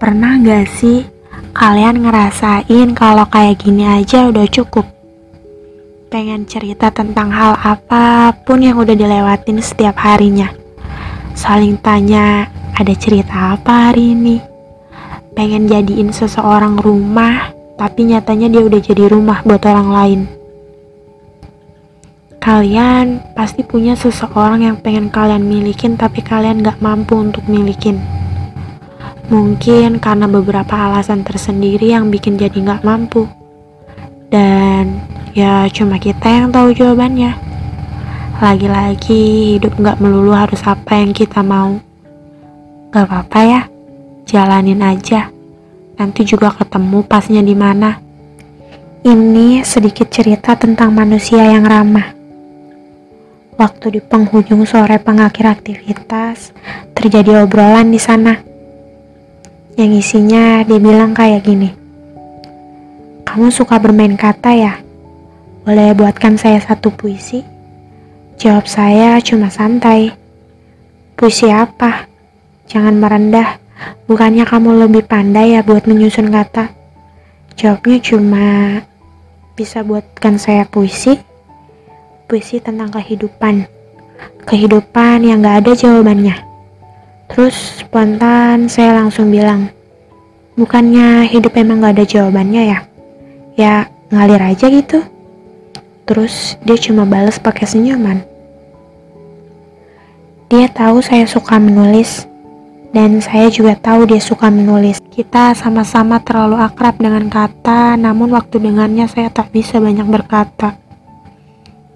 Pernah gak sih kalian ngerasain kalau kayak gini aja udah cukup? Pengen cerita tentang hal apa pun yang udah dilewatin setiap harinya. Saling tanya, ada cerita apa hari ini? Pengen jadiin seseorang rumah, tapi nyatanya dia udah jadi rumah buat orang lain. Kalian pasti punya seseorang yang pengen kalian milikin, tapi kalian gak mampu untuk milikin. Mungkin karena beberapa alasan tersendiri yang bikin jadi gak mampu. Dan ya cuma kita yang tahu jawabannya. Lagi-lagi hidup gak melulu harus apa yang kita mau. Gak apa-apa ya, jalanin aja. Nanti juga ketemu pasnya di mana. Ini sedikit cerita tentang manusia yang ramah. Waktu di penghujung sore pengakhir aktivitas, terjadi obrolan di sana. Yang isinya dia bilang kayak gini. Kamu suka bermain kata ya? Boleh buatkan saya satu puisi? Jawab saya cuma santai. Puisi apa? Jangan merendah. Bukannya kamu lebih pandai ya buat menyusun kata? Jawabnya cuma bisa buatkan saya puisi. Puisi tentang kehidupan. Kehidupan yang gak ada jawabannya. Terus spontan saya langsung bilang, bukannya hidup emang gak ada jawabannya ya? Ya ngalir aja gitu. Terus dia cuma bales pakai senyuman. Dia tahu saya suka menulis, dan saya juga tahu dia suka menulis. Kita sama-sama terlalu akrab dengan kata, namun waktu dengannya saya tak bisa banyak berkata.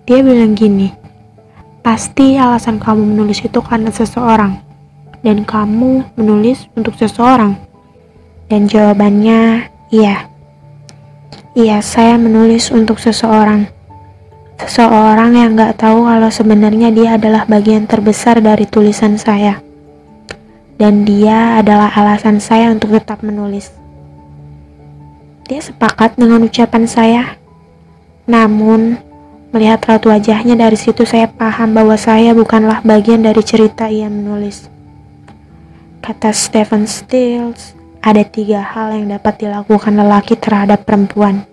Dia bilang gini, pasti alasan kamu menulis itu karena seseorang, dan kamu menulis untuk seseorang. Dan jawabannya, iya. Iya, saya menulis untuk seseorang. Seseorang yang gak tahu kalau sebenarnya dia adalah bagian terbesar dari tulisan saya dan dia adalah alasan saya untuk tetap menulis. Dia sepakat dengan ucapan saya, namun melihat raut wajahnya dari situ saya paham bahwa saya bukanlah bagian dari cerita ia menulis. Kata Stephen Stills, ada tiga hal yang dapat dilakukan lelaki terhadap perempuan.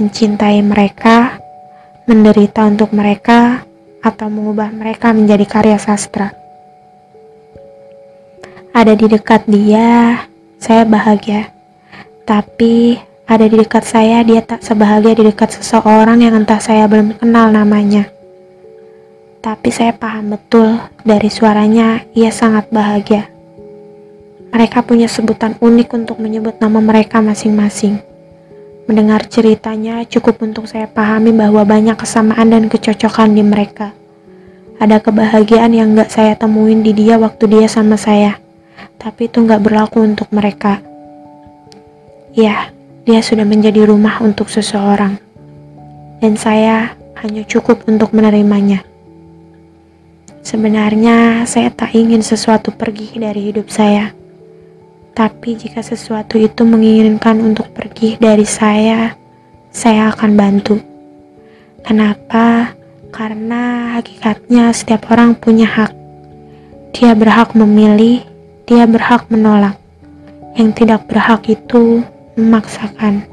Mencintai mereka, menderita untuk mereka, atau mengubah mereka menjadi karya sastra ada di dekat dia, saya bahagia. Tapi ada di dekat saya, dia tak sebahagia di dekat seseorang yang entah saya belum kenal namanya. Tapi saya paham betul dari suaranya, ia sangat bahagia. Mereka punya sebutan unik untuk menyebut nama mereka masing-masing. Mendengar ceritanya cukup untuk saya pahami bahwa banyak kesamaan dan kecocokan di mereka. Ada kebahagiaan yang gak saya temuin di dia waktu dia sama saya tapi itu nggak berlaku untuk mereka. Ya, dia sudah menjadi rumah untuk seseorang, dan saya hanya cukup untuk menerimanya. Sebenarnya, saya tak ingin sesuatu pergi dari hidup saya, tapi jika sesuatu itu menginginkan untuk pergi dari saya, saya akan bantu. Kenapa? Karena hakikatnya setiap orang punya hak. Dia berhak memilih dia berhak menolak. Yang tidak berhak itu memaksakan.